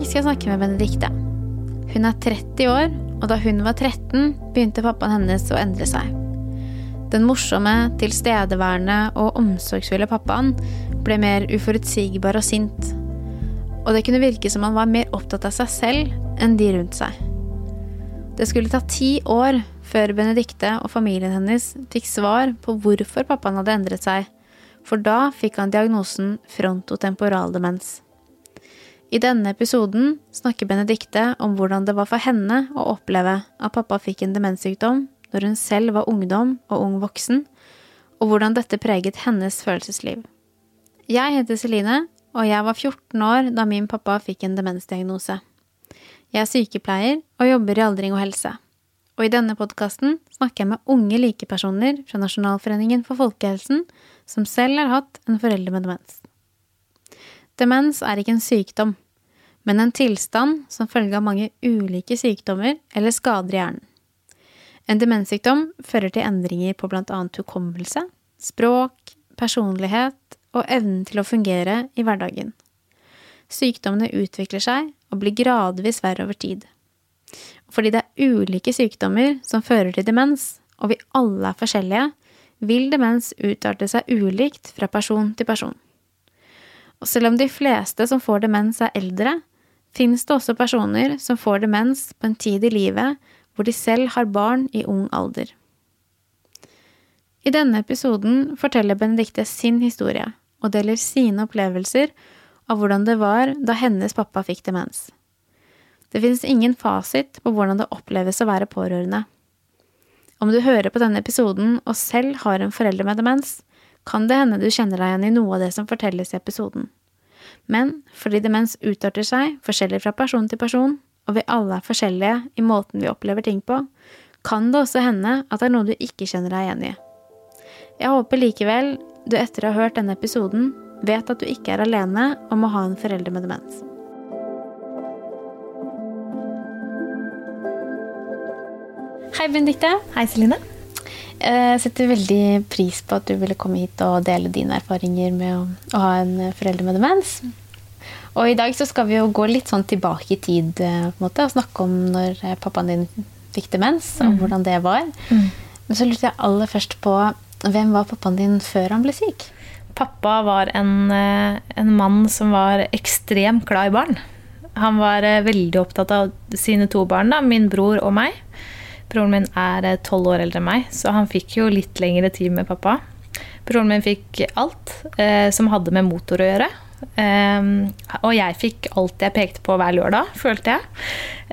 Dag skal jeg snakke med Benedicte. Hun er 30 år, og da hun var 13, begynte pappaen hennes å endre seg. Den morsomme, tilstedeværende og omsorgsfulle pappaen ble mer uforutsigbar og sint. Og det kunne virke som han var mer opptatt av seg selv enn de rundt seg. Det skulle ta ti år før Benedicte og familien hennes fikk svar på hvorfor pappaen hadde endret seg, for da fikk han diagnosen frontotemporal demens. I denne episoden snakker Benedicte om hvordan det var for henne å oppleve at pappa fikk en demenssykdom når hun selv var ungdom og ung voksen, og hvordan dette preget hennes følelsesliv. Jeg heter Celine, og jeg var 14 år da min pappa fikk en demensdiagnose. Jeg er sykepleier og jobber i aldring og helse. Og i denne podkasten snakker jeg med unge likepersoner fra Nasjonalforeningen for folkehelsen som selv har hatt en forelder med demens. Demens er ikke en sykdom, men en tilstand som følge av mange ulike sykdommer eller skader i hjernen. En demenssykdom fører til endringer på annet hukommelse, språk, personlighet og evnen til å fungere i hverdagen. Sykdommene utvikler seg og blir gradvis verre over tid. Fordi det er ulike sykdommer som fører til demens, og vi alle er forskjellige, vil demens utarte seg ulikt fra person til person. Og selv om de fleste som får demens, er eldre, finnes det også personer som får demens på en tid i livet hvor de selv har barn i ung alder. I denne episoden forteller Benedicte sin historie og deler sine opplevelser av hvordan det var da hennes pappa fikk demens. Det finnes ingen fasit på hvordan det oppleves å være pårørende. Om du hører på denne episoden og selv har en forelder med demens, kan det hende du kjenner deg igjen i noe av det som fortelles i episoden. Men fordi demens utarter seg forskjellig fra person til person, og vi alle er forskjellige i måten vi opplever ting på, kan det også hende at det er noe du ikke kjenner deg igjen i. Jeg håper likevel du etter å ha hørt denne episoden vet at du ikke er alene om å ha en forelder med demens. Hei, Benedicte. Hei, Celine. Jeg setter veldig pris på at du ville komme hit og dele dine erfaringer med å, å ha en forelder med demens. Og i dag så skal vi jo gå litt sånn tilbake i tid på en måte, og snakke om når pappaen din fikk demens, og mm. hvordan det var. Mm. Men så lurte jeg aller først på hvem var pappaen din før han ble syk? Pappa var en, eh, en mann som var ekstremt glad i barn. Han var eh, veldig opptatt av sine to barn, da, min bror og meg. Broren min er eh, tolv år eldre enn meg, så han fikk jo litt lengre tid med pappa. Broren min fikk alt eh, som hadde med motor å gjøre. Eh, og jeg fikk alt jeg pekte på hver lørdag, følte jeg.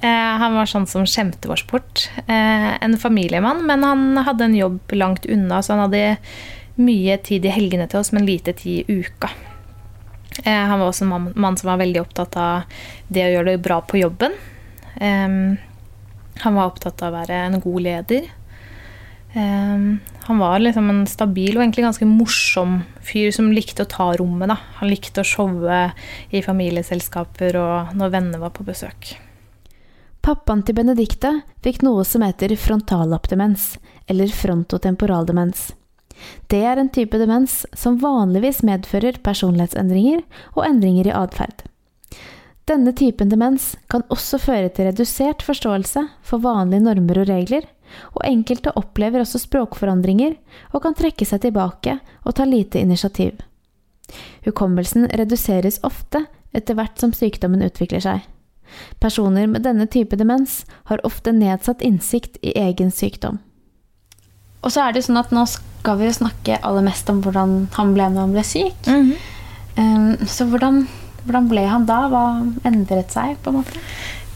Eh, han var sånn som skjemte vår sport. Eh, en familiemann, men han hadde en jobb langt unna, så han hadde mye tid i helgene til oss, men lite tid i uka. Eh, han var også en mann, som var veldig opptatt av det å gjøre det bra på jobben. Um, han var opptatt av å være en god leder. Um, han var liksom en stabil og egentlig ganske morsom fyr som likte å ta rommet. Da. Han likte å showe i familieselskaper og når venner var på besøk. Pappaen til Benedicte fikk noe som heter frontallapdemens, eller frontotemporaldemens. Det er en type demens som vanligvis medfører personlighetsendringer og endringer i atferd. Denne typen demens kan også føre til redusert forståelse for vanlige normer og regler, og enkelte opplever også språkforandringer og kan trekke seg tilbake og ta lite initiativ. Hukommelsen reduseres ofte etter hvert som sykdommen utvikler seg. Personer med denne type demens har ofte nedsatt innsikt i egen sykdom. Og så er det sånn at nå skal vi snakke aller mest om hvordan han ble når han ble syk. Mm -hmm. Så hvordan hvordan ble han da? Hva endret seg? på en måte?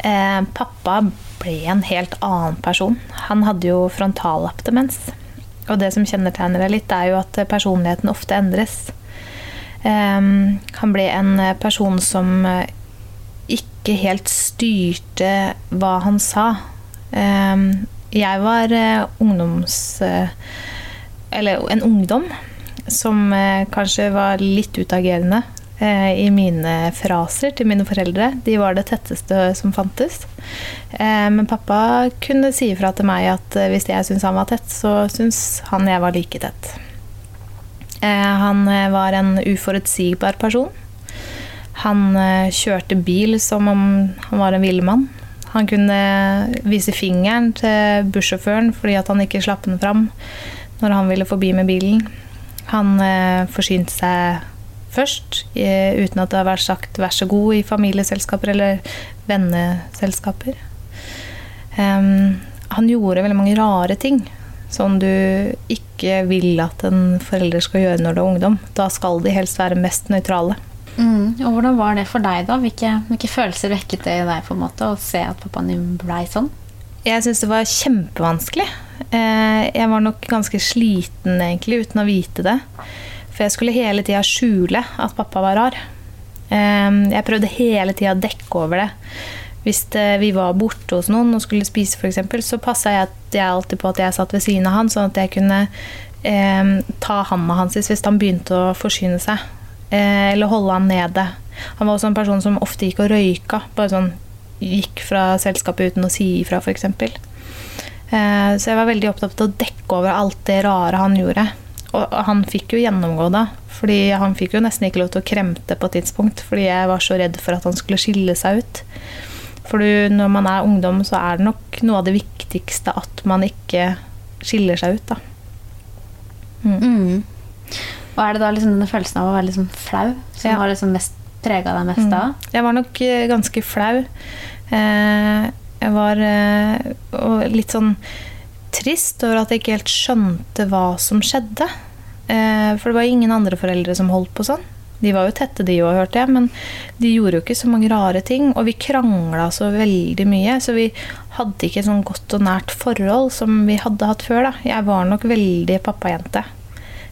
Eh, pappa ble en helt annen person. Han hadde jo frontallapdemens. Og det som kjennetegner det litt, er jo at personligheten ofte endres. Eh, han ble en person som ikke helt styrte hva han sa. Eh, jeg var eh, ungdoms... Eh, eller en ungdom som eh, kanskje var litt utagerende Eh, i mine fraser til mine foreldre. De var det tetteste som fantes. Eh, men pappa kunne si ifra til meg at eh, hvis jeg syntes han var tett, så syntes han jeg var like tett. Han var en uforutsigbar person. Han eh, kjørte bil som om han var en villmann. Han kunne vise fingeren til bussjåføren fordi han ikke slapp den fram når han ville forbi med bilen. Han eh, forsynte seg først eh, uten at det har vært sagt 'vær så god' i familieselskaper eller venneselskaper. Um, han gjorde veldig mange rare ting som du ikke vil at en forelder skal gjøre når du er ungdom. Da skal de helst være mest nøytrale. Mm. Og hvordan var det for deg, da? Hvilke, hvilke, følelser vekket det i deg på en måte å se at pappaen din blei sånn? Jeg syns det var kjempevanskelig. Eh, jeg var nok ganske sliten egentlig uten å vite det. For jeg skulle hele tida skjule at pappa var rar. Eh, jeg prøvde hele tida å dekke over det. Hvis vi var borte hos noen og skulle spise, f.eks., så passa jeg, jeg, alltid på at jeg satt ved siden av han, sånn at jeg kunne eh, ta handa hans hvis han begynte å forsyne seg. Eh, eller holde han nede. Han var også en person som ofte gikk og røyka. Bare sånn gikk fra selskapet uten å si ifra, f.eks. Eh, så jeg var veldig opptatt av å dekke over alt det rare han gjorde. Og han fikk jo gjennomgå da, fordi han fikk jo nesten ikke lov til å kremte på et tidspunkt, fordi jeg var så redd for at han skulle skille seg ut. For når man er ungdom, så er det nok noe av det viktigste at man ikke skiller seg ut, da. Mm. Mm. Og er det da liksom denne følelsen av å være liksom flau som ja. har liksom mest prega deg mest da? Mm. Jeg var nok eh, ganske flau. Eh, jeg var eh, litt sånn trist over at jeg ikke helt skjønte hva som skjedde. For det var ingen andre foreldre som holdt på sånn. De var jo tette, de òg, hørte jeg, men de gjorde jo ikke så mange rare ting. Og vi krangla så veldig mye, så vi hadde ikke et sånn godt og nært forhold som vi hadde hatt før. da. Jeg var nok veldig pappajente.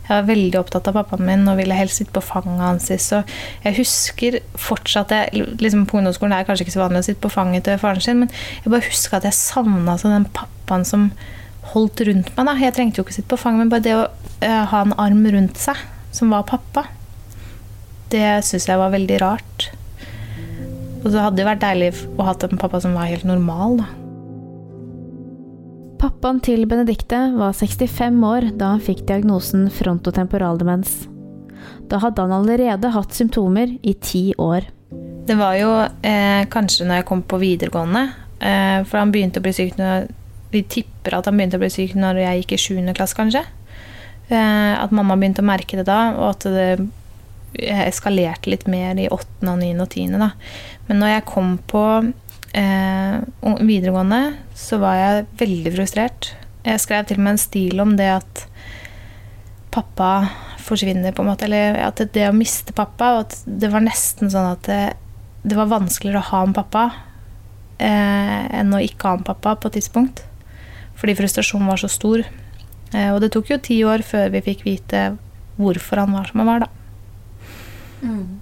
Jeg var veldig opptatt av pappaen min og ville helst sitte på fanget hans. Så jeg husker fortsatt jeg, liksom På ungdomsskolen er det kanskje ikke så vanlig å sitte på fanget til faren sin, men jeg bare husker at jeg savna altså den pappaen som holdt rundt meg. da. Jeg trengte jo ikke å sitte på fanget, men bare det å uh, ha en arm rundt seg, som var pappa det syns jeg var veldig rart. Og det hadde jo vært deilig å ha en pappa som var helt normal, da. Pappaen til Benedicte var 65 år da han fikk diagnosen frontotemporaldemens. Da hadde han allerede hatt symptomer i ti år. Det var jo eh, kanskje når jeg kom på videregående, eh, for han begynte å bli syk når Vi tipper at han begynte å bli syk når jeg gikk i 7. klasse, kanskje. Eh, at mamma begynte å merke det da, og at det eskalerte litt mer i åttende, niende og tiende. Da. Men når jeg kom på eh, videregående, så var jeg veldig frustrert. Jeg skrev til og med en stil om det at pappa forsvinner, på en måte. Eller at det å miste pappa og at Det var nesten sånn at det, det var vanskeligere å ha en pappa eh, enn å ikke ha en pappa på et tidspunkt. Fordi frustrasjonen var så stor. Eh, og det tok jo ti år før vi fikk vite hvorfor han var som han var, da. Mm.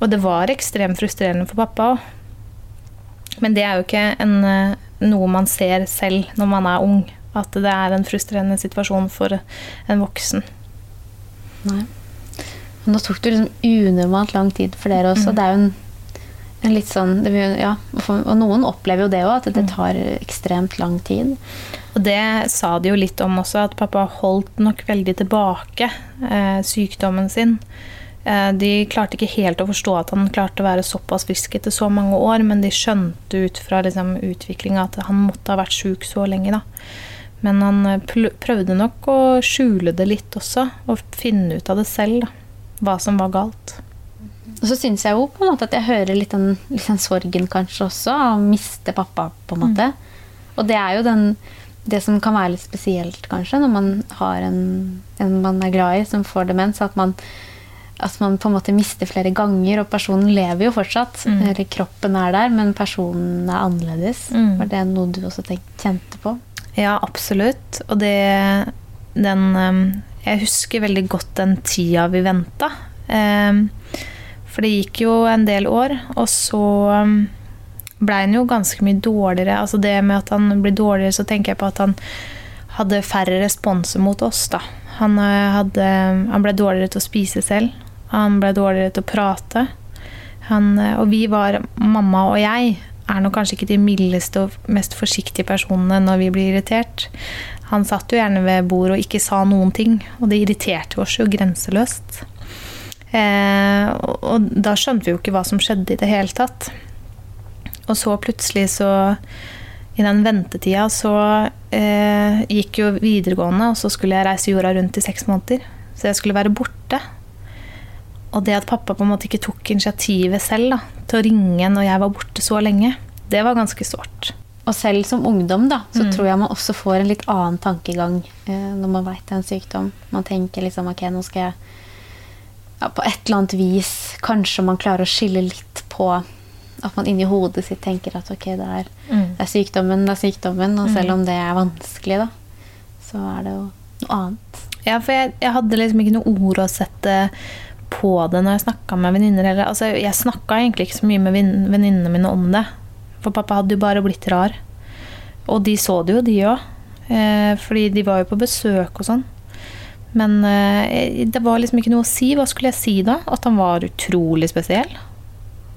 Og det var ekstremt frustrerende for pappa òg. Men det er jo ikke en, eh, noe man ser selv når man er ung. At det er en frustrerende situasjon for en voksen. Nei. Men nå tok det liksom unormalt lang tid for dere også. Mm. Det er jo en, en litt sånn ja, Og noen opplever jo det òg, at det mm. tar ekstremt lang tid. Og det sa de jo litt om også, at pappa holdt nok veldig tilbake eh, sykdommen sin. Eh, de klarte ikke helt å forstå at han klarte å være såpass frisk etter så mange år, men de skjønte ut fra liksom, utviklinga at han måtte ha vært sjuk så lenge. Da. Men han eh, prøvde nok å skjule det litt også, og finne ut av det selv, da, hva som var galt. Og så syns jeg jo på en måte at jeg hører litt den, litt den sorgen kanskje også, av å miste pappa, på en måte. Mm. Og det er jo den, det som kan være litt spesielt, kanskje, når man har en, en man er glad i, som får demens. at man at man på en måte mister flere ganger, og personen lever jo fortsatt. Mm. Eller kroppen er der, men personen er annerledes. Mm. Var det noe du også tenkte, kjente på? Ja, absolutt. Og det den um, Jeg husker veldig godt den tida vi venta. Um, for det gikk jo en del år, og så ble blei han jo ganske mye dårligere. Altså det med at han blir dårligere, så tenker jeg på at han hadde færre responser mot oss, da. Han, hadde, han ble dårligere til å spise selv. Han ble dårligere til å prate. Han, eh, og vi var, mamma og jeg, er nok kanskje ikke de mildeste og mest forsiktige personene når vi blir irritert. Han satt jo gjerne ved bordet og ikke sa noen ting, og det irriterte oss jo grenseløst. Eh, og, da skjønte vi jo ikke hva som skjedde i det hele tatt. Og så plutselig så I den ventetida så eh, gikk jo videregående, og så skulle jeg reise jorda rundt i seks måneder. Så jeg skulle være borte. Og det at pappa på en måte ikke tok initiativet selv da, til å ringe når jeg var borte så lenge, det var ganske sårt. Og selv som ungdom da, så tror jeg man også får en litt annen tankegang eh, når man vet det er en sykdom. Man tenker liksom ok, nå skal jeg ja, På et eller annet vis kanskje man klarer å skille litt på at man inni hodet sitt tenker at ok, det er, det er sykdommen, det er sykdommen. Og selv om det er vanskelig, da, så er det jo noe annet. Ja, for jeg, jeg hadde liksom ikke noe ord å sette på det når jeg snakka med venninner. heller. Altså, jeg snakka egentlig ikke så mye med venn- venninnene mine om det. For pappa hadde jo bare blitt rar. Og de så det jo, de òg. Eh, fordi de var jo på besøk og sånn. Men eh, det var liksom ikke noe å si. Hva skulle jeg si da? At han var utrolig spesiell?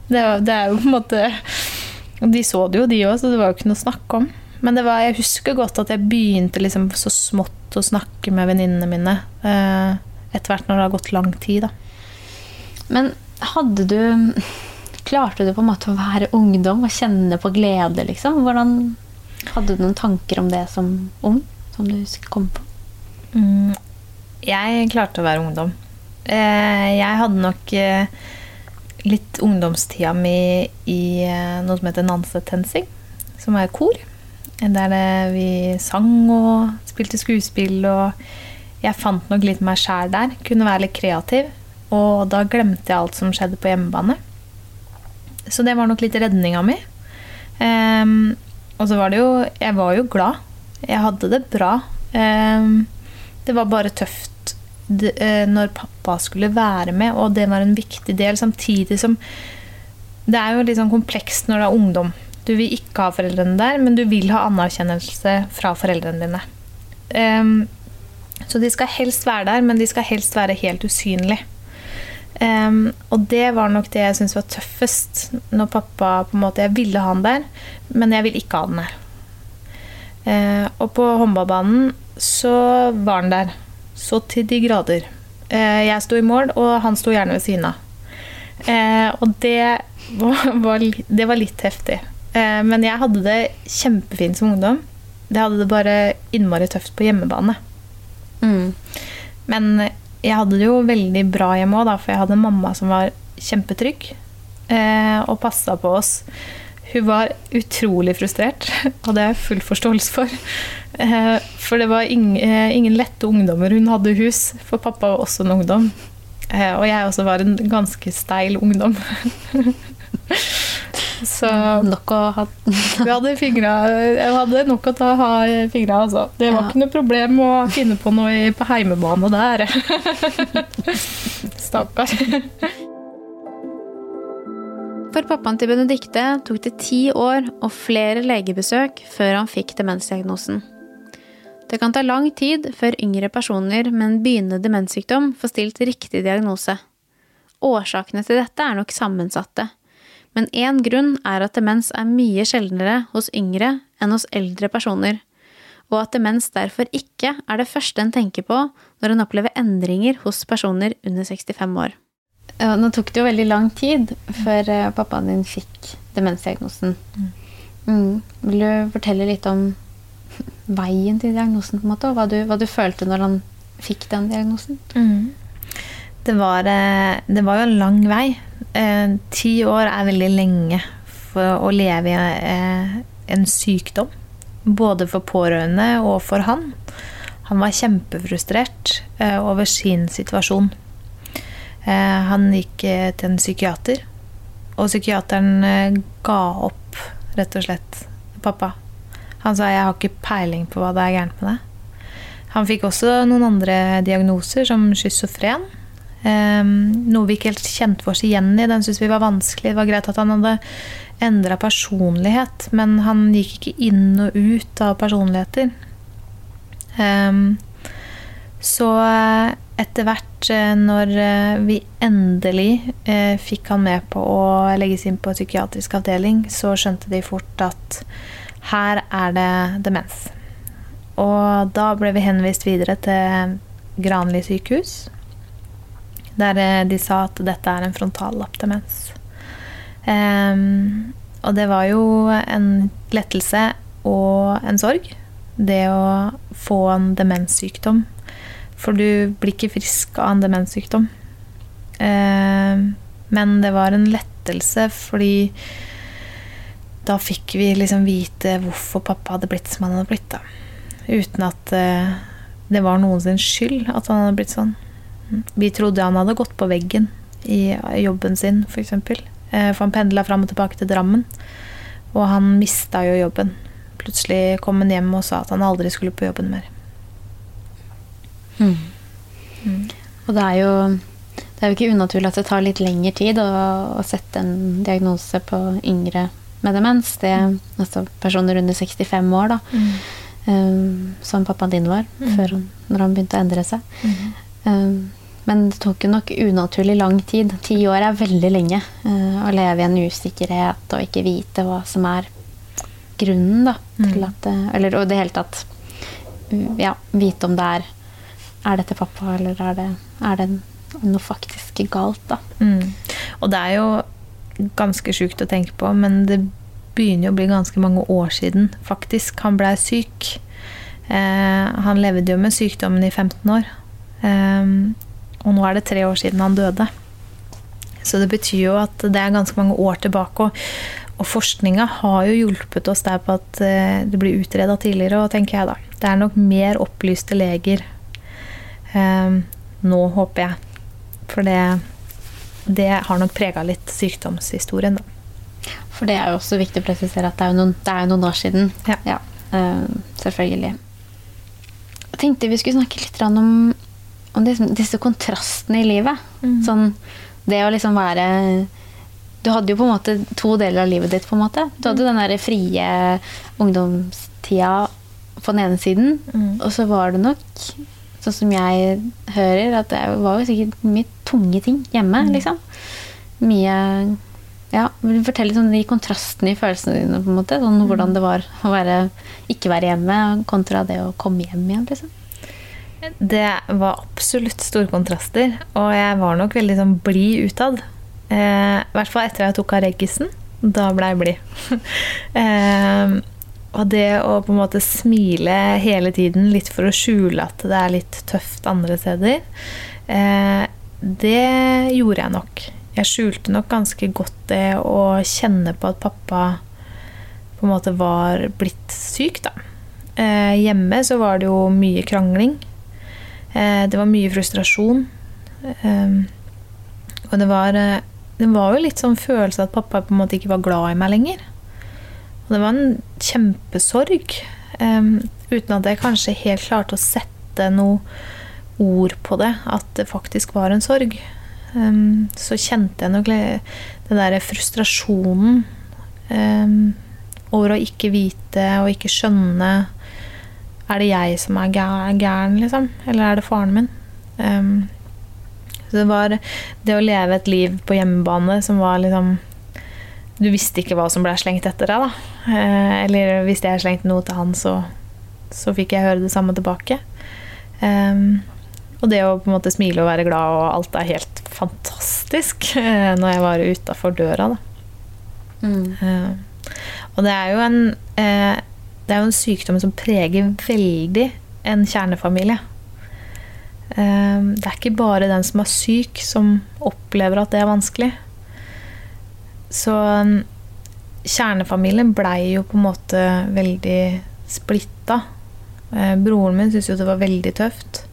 Det, det er jo på en måte De så det jo, de òg, så det var jo ikke noe å snakke om. Men det var, jeg husker godt at jeg begynte liksom så smått å snakke med venninnene mine. Eh, etter hvert når det har gått lang tid, da. Men hadde du Klarte du på en måte å være ungdom og kjenne på glede, liksom? Hvordan Hadde du noen tanker om det som ung? Som du kom på? Mm, jeg klarte å være ungdom. Eh, jeg hadde nok eh, litt ungdomstida mi i eh, noe som heter Nansetensing, som er kor. Der vi sang og spilte skuespill, og jeg fant nok litt meg sjæl der. Kunne være litt kreativ. Og da glemte jeg alt som skjedde på hjemmebane. Så det var nok litt redninga mi. Um, og så var det jo Jeg var jo glad. Jeg hadde det bra. Um, det var bare tøft når pappa skulle være med, og det var en viktig del, samtidig som Det er jo litt sånn komplekst når du er ungdom. Du vil ikke ha foreldrene der, men du vil ha anerkjennelse fra foreldrene dine. Um, så de skal helst være der, men de skal helst være helt usynlige. Um, og det var nok det jeg syntes var tøffest. Når pappa på en måte, Jeg ville ha han der, men jeg ville ikke ha han der. Uh, og på håndballbanen så var han der. Så til de grader. Eh, jeg sto i mål, og han sto gjerne ved siden av. Eh, og det var, var, det var litt heftig. Eh, men jeg hadde det kjempefint som ungdom. Det hadde det bare innmari tøft på hjemmebane. Mm. Men jeg hadde det jo veldig bra hjemme òg, for jeg hadde en mamma som var kjempetrygg eh, og passa på oss. Hun var utrolig frustrert, og det har jeg full forståelse for. Eh, for det var eh, ingen lette ungdommer hun hadde i hus, for pappa var også en ungdom. Eh, og jeg også var en ganske steil ungdom. Så Nok å ha vi hadde fingra Jeg hadde nok å ta ha fingra, altså. Det var Ja. ikke noe problem å finne på noe på heimebane der. Stakkar. For pappaen til Benedicte tok det ti år og flere legebesøk før han fikk demensdiagnosen. Det kan ta lang tid før yngre personer med en begynnende demenssykdom får stilt riktig diagnose. Årsakene til dette er nok sammensatte, men én grunn er at demens er mye sjeldnere hos yngre enn hos eldre personer, og at demens derfor ikke er det første en tenker på når en opplever endringer hos personer under 65 år. Ja, nå tok det jo veldig lang tid før eh, pappaen din fikk demensdiagnosen. Mm. Vil du fortelle litt om veien til diagnosen, på en måte, og hva du, hva du følte når han fikk den diagnosen? Det var, eh, det var jo en lang vei. Eh, Ti år er veldig lenge for å leve i eh, en sykdom. Både for pårørende og for han. Han var kjempefrustrert eh, over sin situasjon. Eh, Han gikk eh, til en psykiater, og psykiateren eh, ga opp, rett og slett, pappa. Han sa 'jeg har ikke peiling på hva det er gærent med deg'. Han fikk også noen andre diagnoser, som schizofren. Um, noe vi ikke helt kjente oss igjen i. Den syntes vi var vanskelig. Det var greit at han hadde endra personlighet, men han gikk ikke inn og ut av personligheter. Um, så etter hvert, eh, når eh, vi endelig eh, fikk han med på å legges inn på psykiatrisk avdeling, så skjønte de fort at her er det demens. Og da ble vi henvist videre til Granli sykehus. Der de sa at dette er en frontallappdemens. Um, og det var jo en lettelse og en sorg, det å få en demenssykdom. For du blir ikke frisk av en demenssykdom. Um, men det var en lettelse fordi da fikk vi liksom vite hvorfor pappa hadde blitt som han hadde blitt. da. Uten at uh, det var noen skyld at han hadde blitt sånn. Vi trodde han hadde gått på veggen i jobben sin, f.eks. For, eksempel. for han pendla fram og tilbake til Drammen. Og han mista jo jobben. Plutselig kom han hjem og sa at han aldri skulle på jobben mer. Mm. Mm. Og det er jo det er jo ikke unaturlig at det tar litt lengre tid å, å sette en diagnose på yngre med demens. Det altså personer under 65 år, da. Mm. Um, som pappaen din var, mm. før når han begynte å endre seg. Mm. Um, men det tok jo nok unaturlig lang tid. Ti år er veldig lenge. Uh, å leve i en usikkerhet og ikke vite hva som er grunnen da, til mm. at Eller i det hele tatt ja, vite om det er Er dette pappa, eller er det, er det noe faktisk galt, da. Mm. Og det er jo ganske sjukt å tenke på, men det begynner jo å bli ganske mange år siden faktisk han blei syk. Eh, han levde jo med sykdommen i 15 år. Eh, og nå er det tre år siden han døde. Så det betyr jo at det er ganske mange år tilbake. Og, og forskninga har jo hjulpet oss der på at eh, det blir utreda tidligere. Og tenker jeg da, det er nok mer opplyste leger eh, nå, håper jeg, for det, det har nok prega litt sykdomshistorien, da. For det er jo også viktig å presisere at det er jo noen, er noen år siden. Ja. ja eh, selvfølgelig. Jeg tenkte vi skulle snakke litt om, om disse, disse, kontrastene i livet. Mm. Sånn det å liksom være Du hadde jo på en måte to deler av livet ditt. på en måte. Du hadde mm. den der frie ungdomstida på den ene siden, mm. og så var det nok sånn som jeg hører, at det var jo sikkert mye tunge ting hjemme, mm. liksom. Mye ja, vil du fortelle om de kontrastene i følelsene dine, på en måte? Sånn, mm. hvordan det var å være, ikke være hjemme kontra det å komme hjem igjen, liksom? Det var absolutt store kontraster, og jeg var nok veldig sånn blid utad. Eh, I hvert fall etter at jeg tok av reggisen. Da ble jeg blid. eh, og det å på en måte smile hele tiden, litt for å skjule at det er litt tøft andre steder, eh, det gjorde jeg nok. Jeg skjulte nok ganske godt det å kjenne på at pappa på en måte var blitt syk, da. Eh, hjemme så var det jo mye krangling. Eh, det var mye frustrasjon. Eh, og det var, eh, det var jo litt sånn følelse at pappa på en måte ikke var glad i meg lenger. Og det var en kjempesorg. Um, uten at jeg kanskje helt klarte å sette noe ord på det, at det faktisk var en sorg. Um, så kjente jeg nok den derre frustrasjonen um, over å ikke vite og ikke skjønne Er det jeg som er gæren, liksom? Eller er det faren min? Um, så det var det å leve et liv på hjemmebane som var liksom du visste ikke hva som ble slengt etter deg, da. Eh, eller hvis jeg slengte noe til han, så, så fikk jeg høre det samme tilbake. Um, og det å på en måte smile og være glad og alt er helt fantastisk uh, når jeg var utafor døra, da. Mm. Uh, og det er jo en uh, Det er jo en sykdom som preger veldig en kjernefamilie. det er ikke bare den som er syk, som opplever at det er vanskelig. Så um, kjernefamilien blei jo på en måte veldig splitta. Eh, broren min syntes jo det var veldig tøft.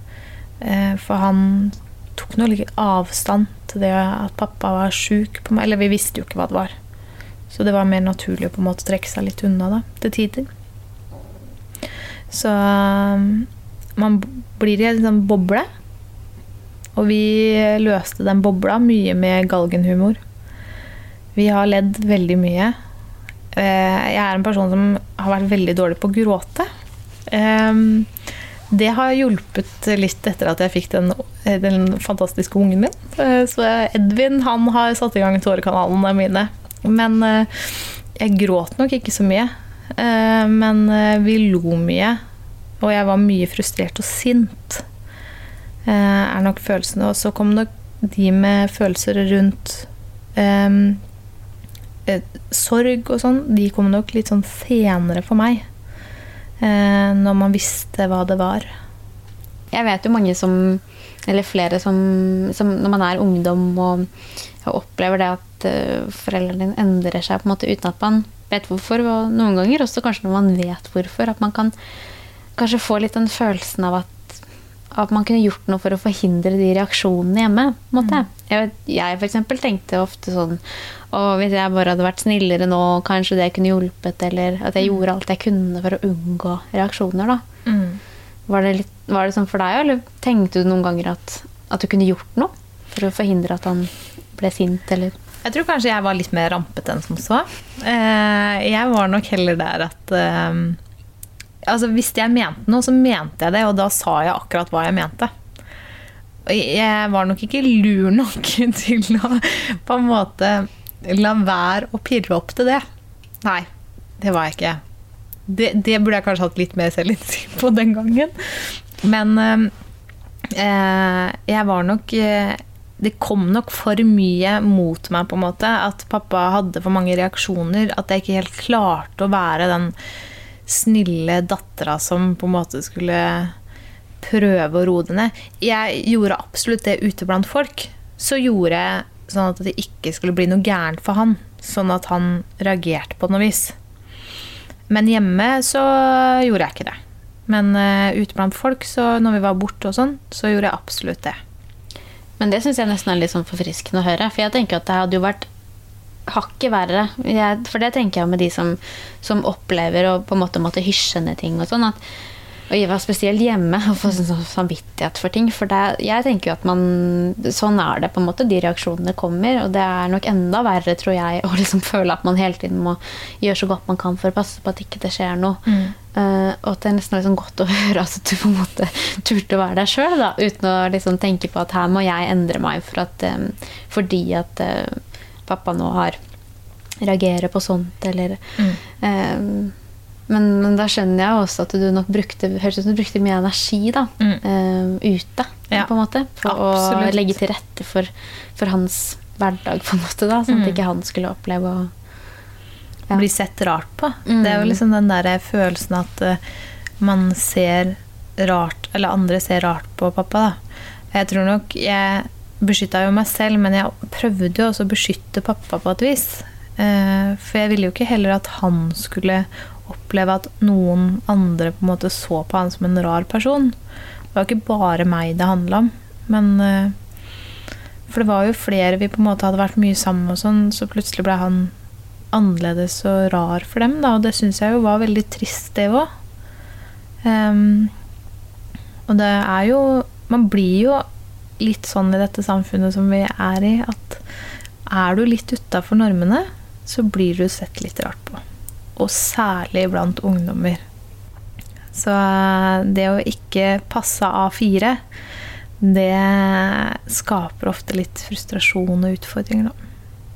Eh, for han tok nå litt avstand til det at pappa var sjuk. Eller vi visste jo ikke hva det var. Så det var mer naturlig å på en måte trekke seg litt unna da, til tider. Så um, man blir i en sånn boble. Og vi løste den bobla mye med galgenhumor. Vi har ledd veldig mye. Eh, jeg er en person som har vært veldig dårlig på å gråte. Ehm, det har hjulpet litt etter at jeg fikk den, den fantastiske ungen min. Eh, så Edvin han har satt i gang tårekanalene mine. Men eh, jeg gråt nok ikke så mye. Men vi lo mye. Og jeg var mye frustrert og sint. Er nok følelsene. Og så kom nok de med følelser rundt um, sorg og sånn, de kom nok litt sånn senere for meg. Eh, når man visste hva det var. Jeg vet jo mange som Eller flere som, som når man er ungdom og, og opplever det at uh, foreldrene dine endrer seg på en måte uten at man vet hvorfor. Og noen ganger også kanskje når man vet hvorfor. At man kan kanskje få litt den følelsen av at at man kunne gjort noe for å forhindre de reaksjonene hjemme. måte. Mm. Jeg, jeg for eksempel tenkte ofte sånn og hvis jeg bare hadde vært snillere nå, kanskje det kunne hjulpet. Eller at jeg mm. gjorde alt jeg kunne for å unngå reaksjoner. da. Mm. Var, det litt, var, det sånn for deg, eller tenkte du noen ganger at, at, du kunne gjort noe for å forhindre at han ble sint, eller? Jeg tror kanskje jeg var litt mer rampete enn som så. Eh, jeg var nok heller der at eh, altså Hvis jeg mente noe, så mente jeg det, og da sa jeg akkurat hva jeg mente. Jeg var nok ikke lur nok til å på en måte la være å pirre opp til det. Nei, det var jeg ikke. Det, det burde jeg kanskje hatt litt mer selvinnsikt på den gangen. Men eh, jeg var nok eh, Det kom nok for mye mot meg, på en måte. At pappa hadde for mange reaksjoner. At jeg ikke helt klarte å være den snille dattera som på en måte skulle prøve å roe det ned. Jeg gjorde absolutt det ute blant folk. Så gjorde jeg sånn at det ikke skulle bli noe gærent for han. Sånn at han reagerte på noe vis. Men hjemme så gjorde jeg ikke det. Men uh, ute blant folk, så når vi var borte og sånn, så gjorde jeg absolutt det. Men det syns jeg nesten er litt sånn forfriskende å høre. For jeg tenker at det hadde jo vært hakket verre. Jeg, for det tenker jeg med de som, som, opplever å på en måte måtte hysje ned ting og sånn. at og jeg var spesielt hjemme og få sånn samvittighet for ting. For det, jeg tenker jo at man Sånn er det, på en måte. De reaksjonene kommer. Og det er nok enda verre, tror jeg, å liksom føle at man hele tiden må gjøre så godt man kan for å passe på at ikke det skjer noe. Mm. Uh, og at det er nesten liksom godt å høre at du på en måte turte å være deg sjøl, uten å liksom tenke på at her må jeg endre meg for at, um, fordi at uh, pappa nå har reagerer på sånt, eller mm. um, men, men, da skjønner jeg også at du nok brukte, du brukte mye energi da, mm. uh, ute. Ja. på en måte, For Absolutt. å legge til rette for, for, hans hverdag, på en måte, da, sånn at mm. ikke han skulle oppleve å ja. Bli sett rart på. Mm. Det er jo liksom den der følelsen at uh, man ser rart Eller andre ser rart på pappa. da. Jeg tror nok jeg beskytta jo meg selv, men jeg prøvde jo også å beskytte pappa på et vis. Uh, for jeg ville jo ikke heller at han skulle oppleve at noen andre på en måte så på han som en rar person. Det var ikke bare meg det handla om. Men uh, For det var jo flere vi på en måte hadde vært mye sammen med, sånn, så plutselig ble han annerledes og rar for dem. Da, og det syns jeg jo var veldig trist, det òg. Um, ehm, og det er jo Man blir jo litt sånn i dette samfunnet som vi er i, at er du litt utafor normene, så blir du sett litt rart på og særlig blant ungdommer. Så eh, det å ikke passe A4, det skaper ofte litt frustrasjon og utfordringer, da.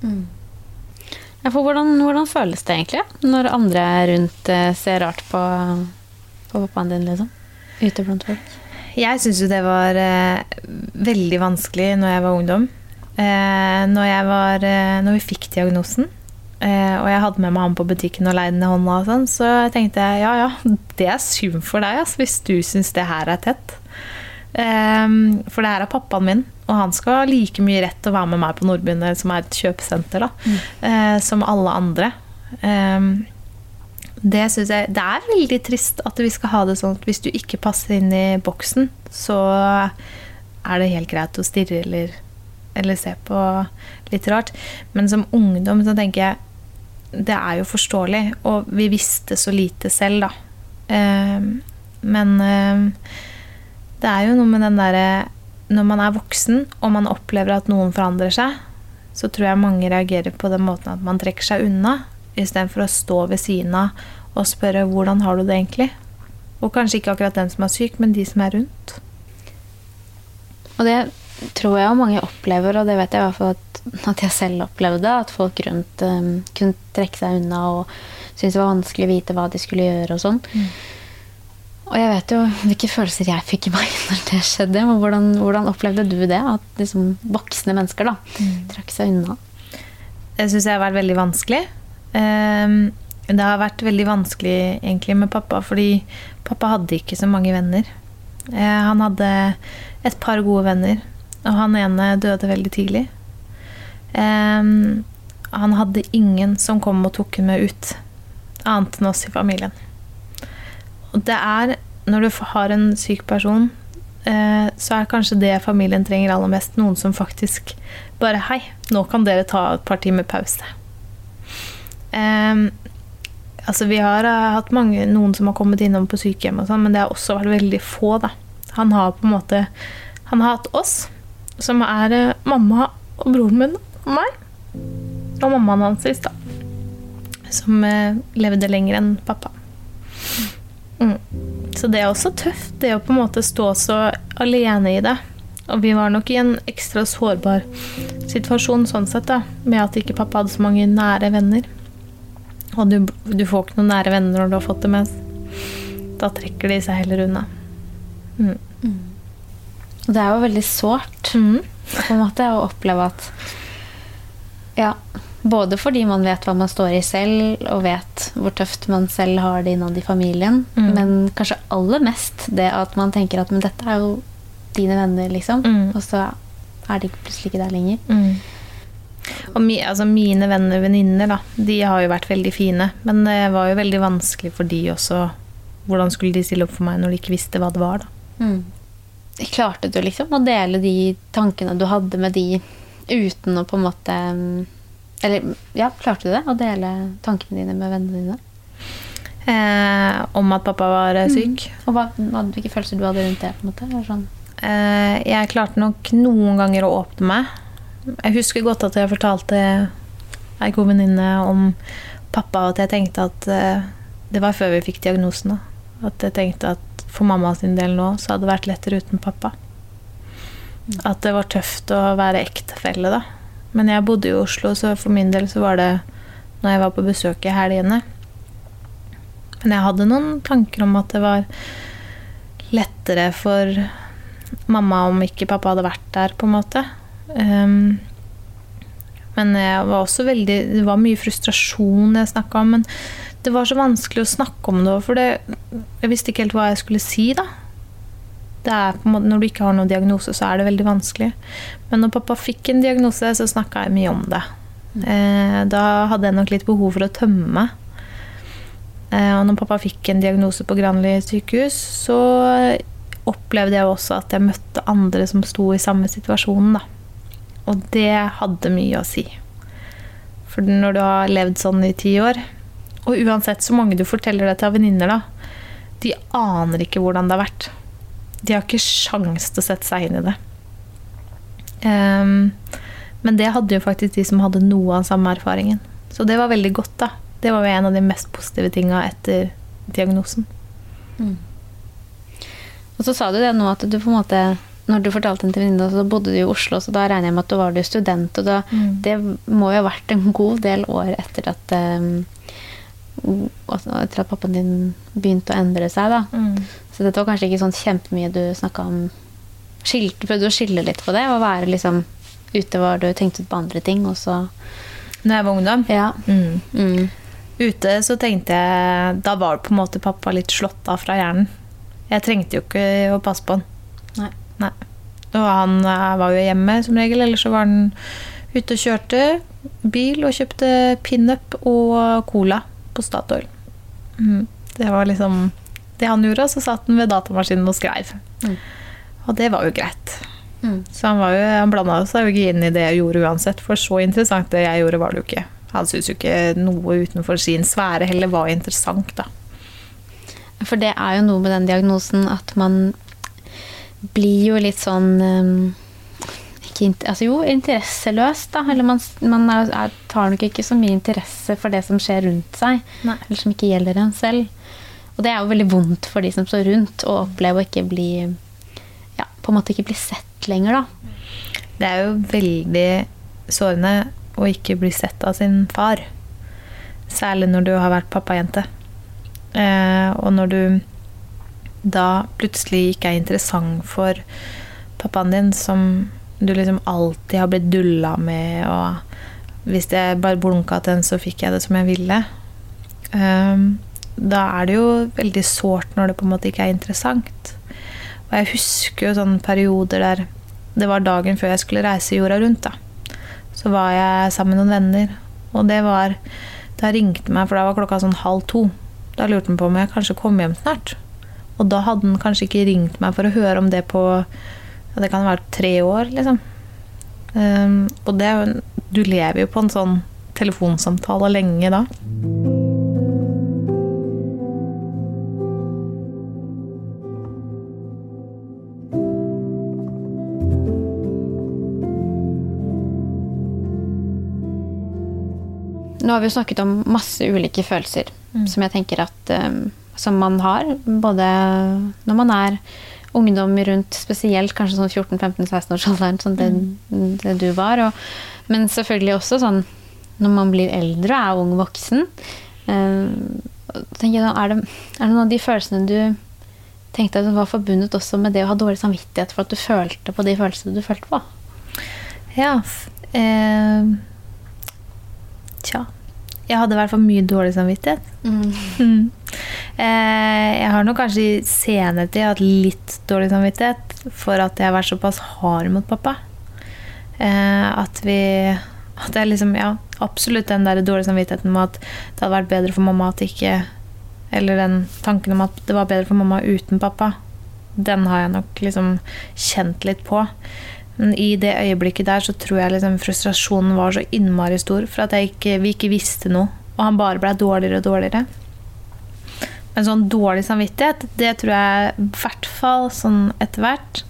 Mm. Ja, for hvordan, hvordan, føles det egentlig når andre rundt eh, ser rart på, på pappaen din, liksom? Ute blant folk? Jeg syns jo det var eh, veldig vanskelig når jeg var ungdom. Eh, når, jeg var, eh, når vi fikk diagnosen, Eh, og jeg hadde med meg han på butikken og leide den i hånda, og sånn, så tenkte jeg ja ja, det er synd for deg altså, hvis du syns det her er tett. Eh, for det her er pappaen min, og han skal ha like mye rett til å være med meg på Nordbyen, som er et kjøpesenter, da, mm. eh, som alle andre. Eh, det syns jeg Det er veldig trist at vi skal ha det sånn at hvis du ikke passer inn i boksen, så er det helt greit å stirre eller, eller se på litt rart. Men som ungdom så tenker jeg det er jo forståelig, og vi visste så lite selv, da. Eh, men eh, det er jo noe med den derre Når man er voksen og man opplever at noen forandrer seg, så tror jeg mange reagerer på den måten at man trekker seg unna, istedenfor å stå ved siden av og spørre 'hvordan har du det egentlig?' Og kanskje ikke akkurat den som er syk, men de som er rundt. Og det tror jeg mange opplever, og det vet jeg i hvert fall at, at jeg selv opplevde, at folk rundt um, kunne trekke seg unna og syntes det var vanskelig å vite hva de skulle gjøre og sånn. Mm. Og jeg vet jo hvilke følelser jeg fikk i meg når det skjedde. Men hvordan, hvordan opplevde du det? At liksom voksne mennesker da, trakk seg unna? Det syns jeg har vært veldig vanskelig. Ehm, Det har vært veldig vanskelig egentlig med pappa, fordi pappa hadde ikke så mange venner. Eh, Han hadde et par gode venner, og han ene døde veldig tidlig. Ehm, Han hadde ingen som kom og tok henne med ut, annet enn oss i familien. Og det er, når du har en syk person, eh, så er kanskje det familien trenger aller mest, noen som faktisk bare Hei, nå kan dere ta et par timer pause. Ehm, altså vi har eh, hatt mange, noen som har kommet innom på sykehjem, og sånn, men det har også vært veldig få. da. Han har på en måte Han har hatt oss, som er eh, mamma og broren min og meg. Og mammaen hans sist, da. Som eh, levde lenger enn pappa. Mm. Så det er også tøft, det å på en måte stå så alene i det. Og vi var nok i en ekstra sårbar situasjon sånn sett, da, med at ikke pappa hadde så mange nære venner. Og du, du får ikke noen nære venner når du har fått demens. Da trekker de seg heller unna. Mm. Mm. det er jo veldig sårt Mm. på en måte å oppleve at Ja, både fordi man vet hva man står i selv, og vet hvor tøft man selv har det innad i familien, Mm. men kanskje aller mest det at man tenker at men dette er jo dine venner, liksom. Mm. Og så er de plutselig ikke der lenger. Mm. Og mi, altså mine venner og venninner, da, de har jo vært veldig fine. Men det var jo veldig vanskelig for de også. Hvordan skulle de stille opp for meg når de ikke visste hva det var, da. Mm. Klarte du liksom å dele de tankene du hadde med de uten å på en måte mm, Eller ja, klarte du det? Å dele tankene dine med vennene dine? Eh, om at pappa var syk. syk. Og hva, hva, hvilke følelser du hadde rundt det? på en måte? Sånn. Eh, jeg klarte nok noen ganger å åpne meg. Jeg husker godt at jeg fortalte ei god venninne om pappa, og at jeg tenkte at eh, Det var før vi fikk diagnosen. da. At jeg tenkte at for mamma sin del nå så hadde det vært lettere uten pappa. At det var tøft å være ektefelle, da. Men jeg bodde i Oslo, så for min del så var det når jeg var på besøk i helgene. Men jeg hadde noen tanker om at det var lettere for mamma om ikke pappa hadde vært der, på en måte. Ehm, men jeg var også veldig Det var mye frustrasjon jeg snakka om. Men det var så vanskelig å snakke om det, for det, jeg visste ikke helt hva jeg skulle si, da. Måte, når du ikke har noen diagnose, så er det veldig vanskelig. Men når pappa fikk en diagnose, så snakka jeg mye om det. Eh, da hadde jeg nok litt behov for å tømme meg. Eh, og når pappa fikk en diagnose på Granli sykehus, så opplevde jeg også at jeg møtte andre som sto i samme situasjon. Da. Og det hadde mye å si. For når du har levd sånn i ti år, og uansett så mange du forteller det til av venninner, da, de aner ikke hvordan det har vært. De har ikke sjans til å sette seg inn i det. Um, men det hadde jo faktisk de som hadde noe av samme erfaringen. Så det var veldig godt, da. Det var jo en av de mest positive tinga etter diagnosen. Og så sa du det nå at du på en måte når du fortalte den til venninna, så bodde du i Oslo, så da regner jeg med at du var du student. Og da, Mm. det må jo ha vært en god del år etter at um, Etter at pappaen din begynte å endre seg, da. Så dette var kanskje ikke sånn kjempemye du snakka om Skilte, Prøvde Du å skille litt på det, og være liksom ute var du tenkte på andre ting, og så Når jeg var ungdom. Ja. Mm. Mm. Ute så tenkte jeg Da var på en måte pappa litt slått av fra hjernen. Jeg trengte jo ikke å passe på han. Nei. Og han eh, var jo hjemme som regel, eller så var han ute og kjørte bil og kjøpte pinup og cola på Statoil. Mm. Det var liksom det han gjorde, og så satt han ved datamaskinen og skrev. Mm. Og det var jo greit. Mm. Så han, var jo, han blanda seg jo ikke inn i det jeg gjorde uansett, for så interessant det jeg gjorde, var det jo ikke. Han syntes jo ikke noe utenfor sin sfære heller var interessant, da. For det er jo noe med den diagnosen at man blir jo litt sånn um, ikke, altså Jo, interesseløs, da. Eller man, man er, er, tar nok ikke så mye interesse for det som skjer rundt seg. Nei. Eller som ikke gjelder en selv. Og det er jo veldig vondt for de som står rundt, å oppleve å ikke bli ja, på en måte ikke bli sett lenger, da. Det er jo veldig sårende å ikke bli sett av sin far. Særlig når du har vært pappajente. Eh, og når du da plutselig ikke er interessant for pappaen din, som du liksom alltid har blitt dulla med, og hvis jeg bare blunka til en, så fikk jeg det som jeg ville. Um, da er det jo veldig sårt når det på en måte ikke er interessant. Og jeg husker jo sånne perioder der det var dagen før jeg skulle reise jorda rundt. da. Så var jeg sammen med noen venner, og det var Da ringte meg, for da var klokka sånn halv to. Da lurte han på om jeg kanskje kom hjem snart. Og da hadde han kanskje ikke ringt meg for å høre om det på ja, Det kan være tre år, liksom. Um, og det Du lever jo på en sånn telefonsamtale lenge da. Nå har vi jo snakket om masse ulike følelser mm. som jeg tenker at um, som man har. Både når man er ungdom rundt spesielt kanskje sånn 14-15-16-årsalderen, sånn det, mm. det, du var. Og, men selvfølgelig også sånn når man blir eldre og er ung voksen. Um, jeg, er, det, er det noen av de følelsene du tenkte at det var forbundet også med det å ha dårlig samvittighet for at du følte på de følelsene du følte på? Ja. Eh, tja. Jeg hadde i hvert fall mye dårlig samvittighet. Mm. Eh, jeg har nok kanskje i senere tid hatt litt dårlig samvittighet for at jeg har vært såpass hard mot pappa. Eh, at vi At er liksom, ja, absolutt den der dårlige samvittigheten med at det hadde vært bedre for mamma at ikke Eller den tanken om at det var bedre for mamma uten pappa. Den har jeg nok liksom kjent litt på. Men i det øyeblikket der så tror jeg liksom frustrasjonen var så innmari stor for at ikke, vi ikke visste noe. Og han bare blei dårligere og dårligere. Men sånn dårlig samvittighet, det tror jeg i hvert fall sånn etter hvert.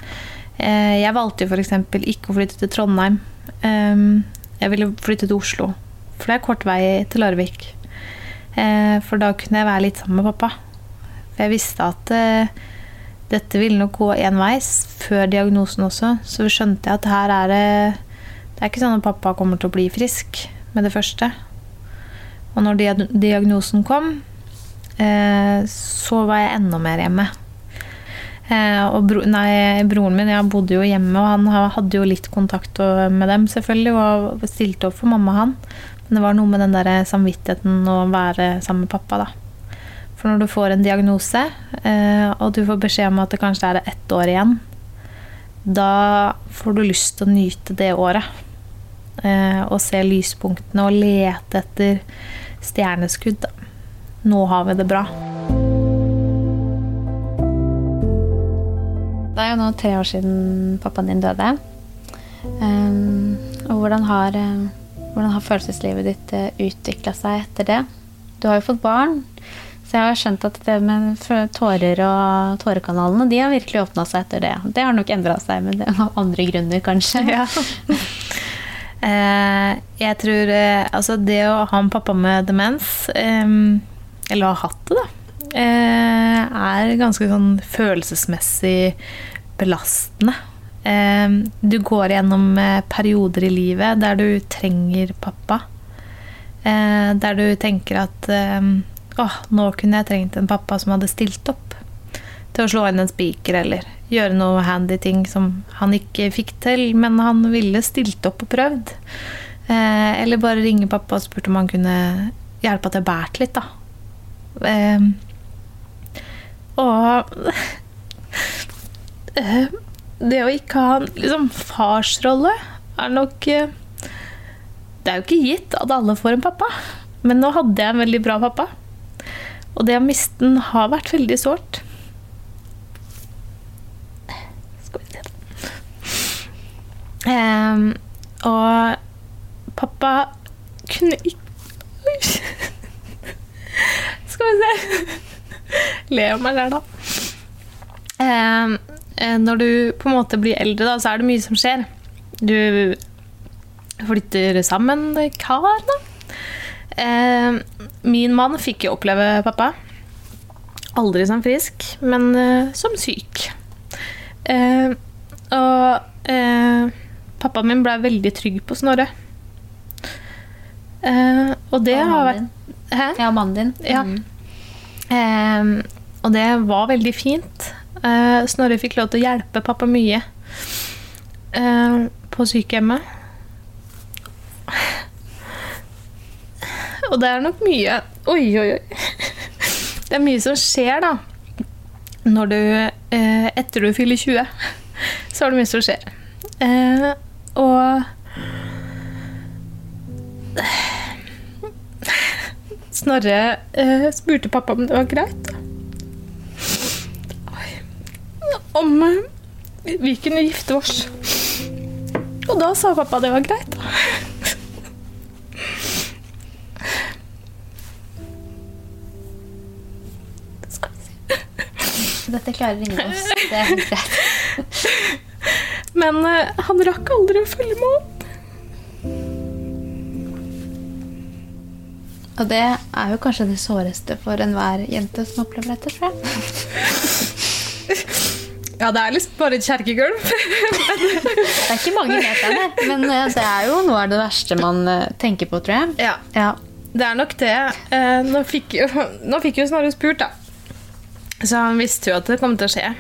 Eh, jeg valgte f.eks. ikke å flytte til Trondheim. Ehm, jeg ville flytte til Oslo. For det er kort vei til Larvik. Eh, for da kunne jeg være litt sammen med pappa. For jeg visste at eh, dette ville nok gå én vei før diagnosen også, så skjønte jeg at her er det Det er ikke sånn at pappa kommer til å bli frisk med det første. Og når diagnosen kom, så var jeg enda mer hjemme. Eh, og bro, nei, broren min jeg bodde jo hjemme, og han hadde jo litt kontakt med dem, selvfølgelig, og stilte opp for mamma, han. Men det var noe med den der samvittigheten å være sammen med pappa, da. For når du får en diagnose, eh, og du får beskjed om at det kanskje er ett år igjen, da får du lyst til å nyte det året. Eh, og se lyspunktene og lete etter stjerneskudd. Nå har vi det bra. Det er jo nå tre år siden pappaen din døde. Um, og hvordan har, hvordan har, følelseslivet ditt utvikla seg etter det? Du har jo fått barn. Så jeg har skjønt at det med tårer og tårekanalene de har virkelig åpna seg etter det. Det har nok endra seg, men det av andre grunner, kanskje. Ja. eh, jeg tror eh, Altså, det å ha en pappa med demens, eh, eller ha hatt det, da, eh, er ganske sånn følelsesmessig belastende. Eh, du går gjennom eh, perioder i livet der du trenger pappa. der du tenker at Åh, nå kunne jeg trengt en pappa som hadde stilt opp til å slå inn en spiker eller gjøre noe handy ting som han ikke fikk til, men han ville stilt opp og prøvd. Eller bare ringe pappa og spurt om han kunne hjelpe til å bære litt, da. Eh, og eh, det å ikke ha en liksom, farsrolle er nok eh, Det er jo ikke gitt at alle får en pappa, men nå hadde jeg en veldig bra pappa. Og det å miste den har vært veldig sårt. Skal vi se um, Og pappa kunne ikke Skal vi se Le av meg der, da. Eh, når du på en måte blir eldre, da, så er det mye som skjer. Du flytter sammen kar, da. Eh, min mann fikk jo oppleve pappa. Aldri som frisk, men eh, som syk. Eh, og eh, pappaen min ble veldig trygg på Snorre. Eh, og det og har vært Hæ? Ja, mannen din. Ja. Mm. Eh, og det var veldig fint. Eh, Snorre fikk lov til å hjelpe pappa mye eh, på sykehjemmet. Og det er nok mye Oi, oi, oi. Det er mye som skjer, da. Når du eh, Etter du fyller 20, så er det mye som skjer. Og Snorre eh, spurte pappa om det var greit. Om eh, vi kunne gifte oss. Og da sa pappa det var greit. Dette klarer ingen av oss. Det er helt greit. Men eh, han rakk aldri å følge med opp. Og det er jo kanskje det såreste for enhver jente som opplever dette, tror jeg. Ja, det er liksom bare et kjerkegulv. Det er ikke mange meterne, men eh, det er jo noe av det verste man eh, tenker på, tror jeg. ja, Ja. det er nok det. Eh, Nå fikk jo, nå fikk jo Snorre spurt, da. Så han visste jo at det kom til å skje.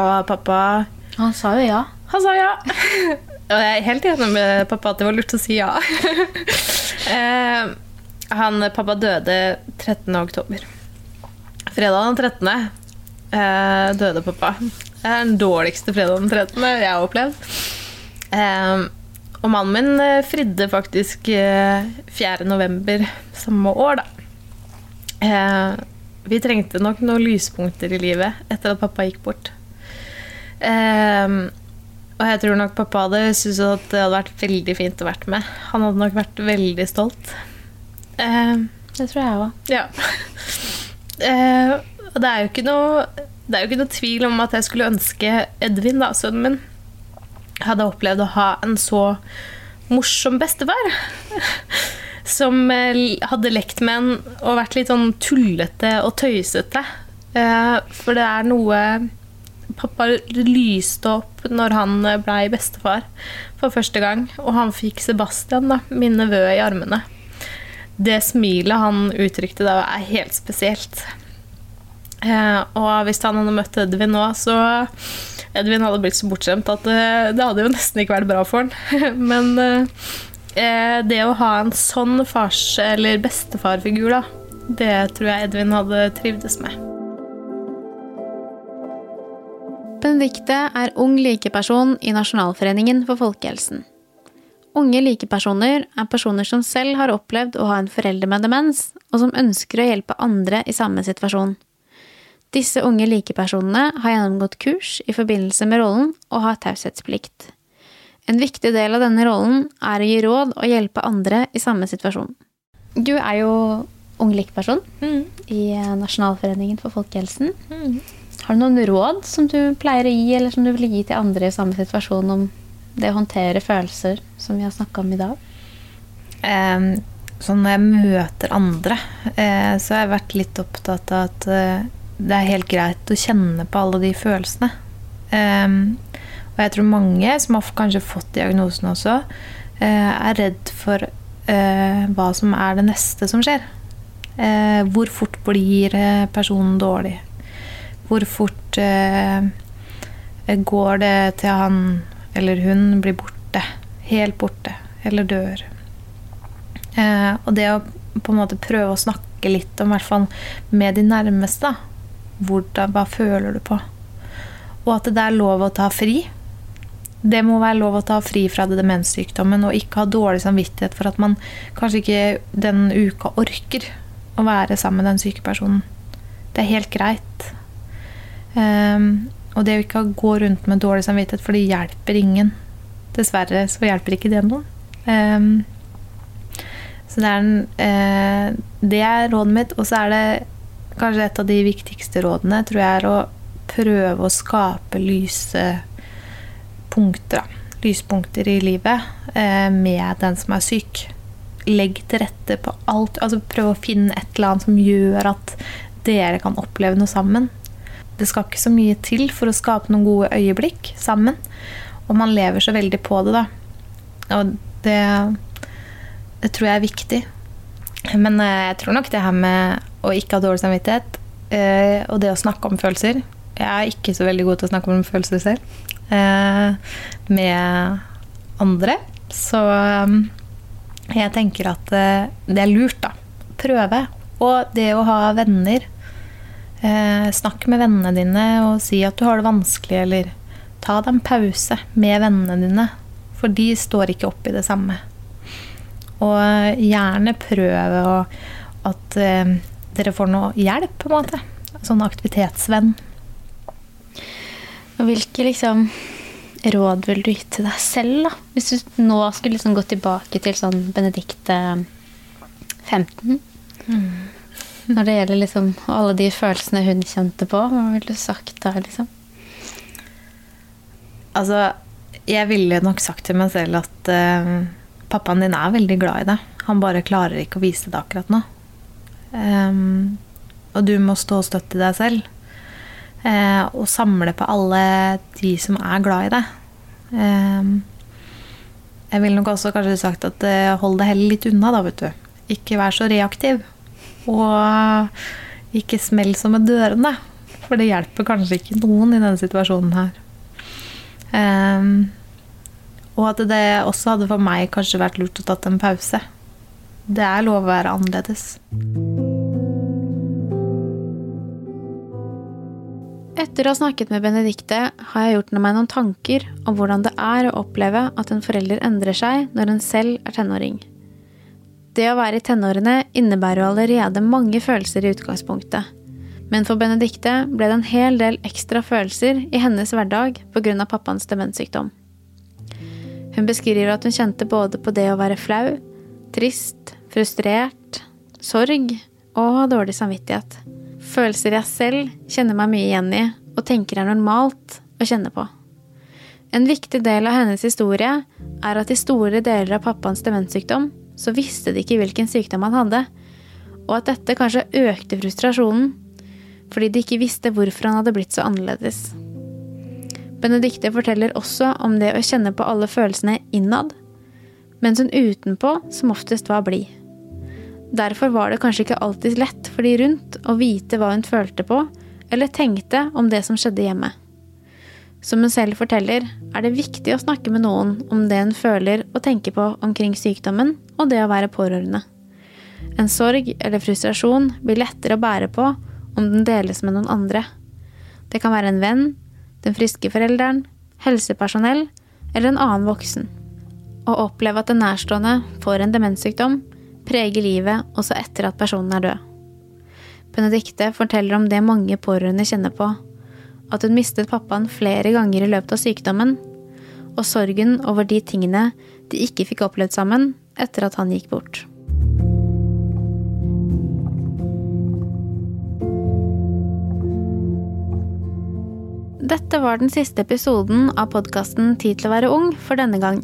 Og pappa Han sa jo ja. Han sa ja. Og jeg er helt enig med pappa at det var lurt å si ja. Eh, han, pappa døde 13. oktober. Fredag den 13. eh, døde pappa. Det er den dårligste fredagen den 13. jeg har opplevd. Eh, og mannen min fridde faktisk eh, 4. november samme år, da. Vi trengte nok noen lyspunkter i livet etter at pappa gikk bort. Eh, og jeg tror nok pappa hadde syntes at det hadde vært veldig fint å være med. Han hadde nok vært veldig stolt. Uh, Det tror jeg òg. ja. uh, og det er jo ikke noe det er jo ikke noe tvil om at jeg skulle ønske Edvin, da, sønnen min, hadde opplevd å ha en så morsom bestefar. Som eh, hadde lekt med en og vært litt sånn tullete og tøysete. For det er noe Pappa lyste opp når han blei bestefar for første gang, og han fikk Sebastian, da, min nevø, i armene. Det smilet han uttrykte da, er helt spesielt. Eh, og hvis han hadde møtt Edvin nå, så Edvin hadde blitt så bortskjemt at det, det hadde jo nesten ikke vært bra for han. Men eh, det å ha en sånn fars- eller bestefarfigur, da, det tror jeg Edvin hadde trivdes med. Benedicte er ung likeperson i Nasjonalforeningen for folkehelsen. Unge likepersoner er personer som selv har opplevd å ha en forelder med demens, og som ønsker å hjelpe andre i samme situasjon. Disse unge likepersonene har gjennomgått kurs i forbindelse med rollen og har taushetsplikt. En viktig del av denne rollen er å gi råd og hjelpe andre i samme situasjon. Du er jo ung likeperson i Nasjonalforeningen for folkehelsen. Har du noen råd som du pleier å gi, eller som du vil gi til andre i samme situasjon om det å håndtere følelser, som vi har snakka om i dag? Um, så når jeg møter andre, eh, så har jeg vært litt opptatt av at eh, det er helt greit å kjenne på alle de følelsene. Eh, og jeg tror mange som har kanskje fått diagnosen også, eh, er redd for eh, hva som er det neste som skjer. Eh, hvor fort blir personen dårlig? Hvor fort eh, går det til han eller hun blir borte? Helt borte? Eller dør? Eh, og det å på en måte prøve å snakke litt om, i hvert fall med de nærmeste, da. Hvordan, hva føler du på? Og at det er lov å ta fri. Det må være lov å ta fri fra demenssykdommen og ikke ha dårlig samvittighet for at man kanskje ikke den uka orker å være sammen med den syke personen. Det er helt greit. Ehm, og det å ikke gå rundt med dårlig samvittighet, for det hjelper ingen. Dessverre så hjelper ikke det noen. Um, så det er, en, uh, det er rådet mitt. Og så er det kanskje et av de viktigste rådene, tror jeg, er å prøve å skape lyse punkter. Lyspunkter i livet uh, med den som er syk. Legg til rette på alt. altså Prøv å finne et eller annet som gjør at dere kan oppleve noe sammen. Det skal ikke så mye til for å skape noen gode øyeblikk sammen. Og man lever så veldig på det, da. Og det, det tror jeg er viktig. Men eh, jeg tror nok det her med å ikke ha dårlig samvittighet. Eh, og det å snakke om følelser. Jeg er ikke så veldig god til å snakke om følelser selv. Eh, med andre. Så jeg tenker at det er lurt, da. Prøve. Og det å ha venner. Eh, snakk med vennene dine og si at du har det vanskelig, eller ta deg en pause med vennene dine. For de står ikke opp i det samme. Og gjerne prøve å, at eh, dere får noe hjelp, på en måte. Sånn aktivitetsvenn. Og hvilke liksom råd vil du gi til deg selv, da? Hvis du nå skulle liksom gå tilbake til sånn Benedicte 15? Når det gjelder liksom alle de følelsene hun kjente på, hva ville du sagt da, liksom? Altså, jeg ville nok sagt til meg selv at uh, pappaen din er veldig glad i deg. Han bare klarer ikke å vise det akkurat nå. Um, og du må stå og støtte deg selv. Uh, og samle på alle de som er glad i deg. Um, jeg ville nok også kanskje sagt at uh, hold deg heller litt unna, da, vet du. Ikke vær så reaktiv. Og ikke smell som med dørene. For det hjelper kanskje ikke noen i denne situasjonen her. Um, og at det også hadde for meg kanskje vært lurt å tatt en pause. Det er lov å være annerledes. Etter å ha snakket med Benedicte har jeg gjort meg noen tanker om hvordan det er å oppleve at en forelder endrer seg når en selv er tenåring. Det å være i tenårene innebærer jo allerede mange følelser i utgangspunktet. Men for Benedicte ble det en hel del ekstra følelser i hennes hverdag pga. pappaens demenssykdom. Hun beskriver at hun kjente både på det å være flau, trist, frustrert, sorg og dårlig samvittighet. Følelser jeg selv kjenner meg mye igjen i og tenker er normalt å kjenne på. En viktig del av hennes historie er at i store deler av pappaens demenssykdom så visste de ikke hvilken sykdom han hadde, og at dette kanskje økte frustrasjonen fordi de ikke visste hvorfor han hadde blitt så annerledes. Benedicte forteller også om det å kjenne på alle følelsene innad, mens hun utenpå som oftest var blid. Derfor var det kanskje ikke alltid lett for de rundt å vite hva hun følte på, eller tenkte om det som skjedde hjemme. Som hun selv forteller, er det viktig å snakke med noen om det hun føler og tenker på omkring sykdommen og det å være pårørende. En sorg eller frustrasjon blir lettere å bære på om den deles med noen andre. Det kan være en venn, den friske forelderen, helsepersonell eller en annen voksen. Å oppleve at en nærstående får en demenssykdom, preger livet også etter at personen er død. Benedicte forteller om det mange pårørende kjenner på. At hun mistet pappaen flere ganger i løpet av sykdommen, og sorgen over de tingene de ikke fikk opplevd sammen etter at han gikk bort. Dette var den siste episoden av podkasten Tid til å være ung for denne gang.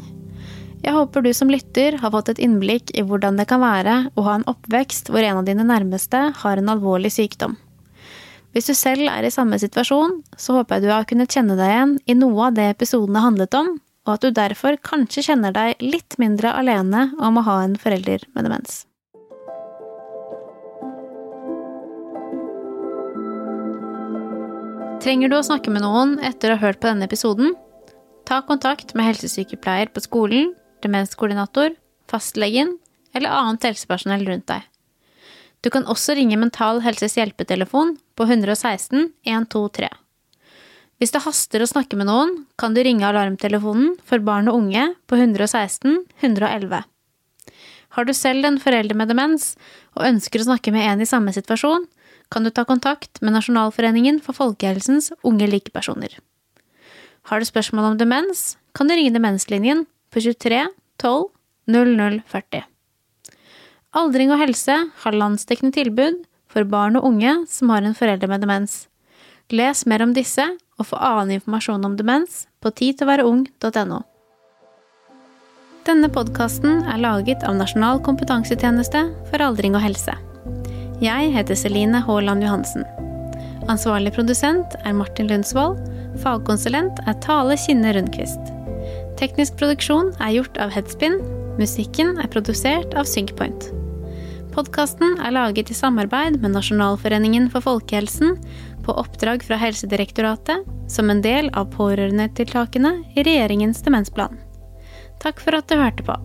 Jeg håper du som lytter har fått et innblikk i hvordan det kan være å ha en oppvekst hvor en av dine nærmeste har en alvorlig sykdom. Hvis du selv er i samme situasjon, så håper jeg du har kunnet kjenne deg igjen i noe av det episodene handlet om, og at du derfor kanskje kjenner deg litt mindre alene om å ha en forelder med demens. Trenger du å snakke med noen etter å ha hørt på denne episoden? Ta kontakt med helsesykepleier på skolen, demenskoordinator, fastlegen eller annet helsepersonell rundt deg. Du kan også ringe Mental Helses hjelpetelefon på 116 123. Hvis det haster å snakke med noen, kan du ringe alarmtelefonen for barn og unge på 116 111. Har du selv en forelder med demens og ønsker å snakke med en i samme situasjon, kan du ta kontakt med Nasjonalforeningen for folkehelsens unge likepersoner. Har du spørsmål om demens, kan du ringe Demenslinjen på 23 12 00 40. Aldring og helse har landsdekkende tilbud for barn og unge som har en forelder med demens. Les mer om disse og få annen informasjon om demens på tidtilværeung.no. Denne podkasten er laget av Nasjonal kompetansetjeneste for aldring og helse. Jeg heter Celine Haaland Johansen. Ansvarlig produsent er Martin Lundsvold. Fagkonsulent er Tale Kinne Rundquist. Teknisk produksjon er gjort av Headspin. Musikken er produsert av Synkpoint. Podkasten er laget i samarbeid med Nasjonalforeningen for folkehelsen på oppdrag fra Helsedirektoratet som en del av pårørendetiltakene i regjeringens demensplan. Takk for at du hørte på.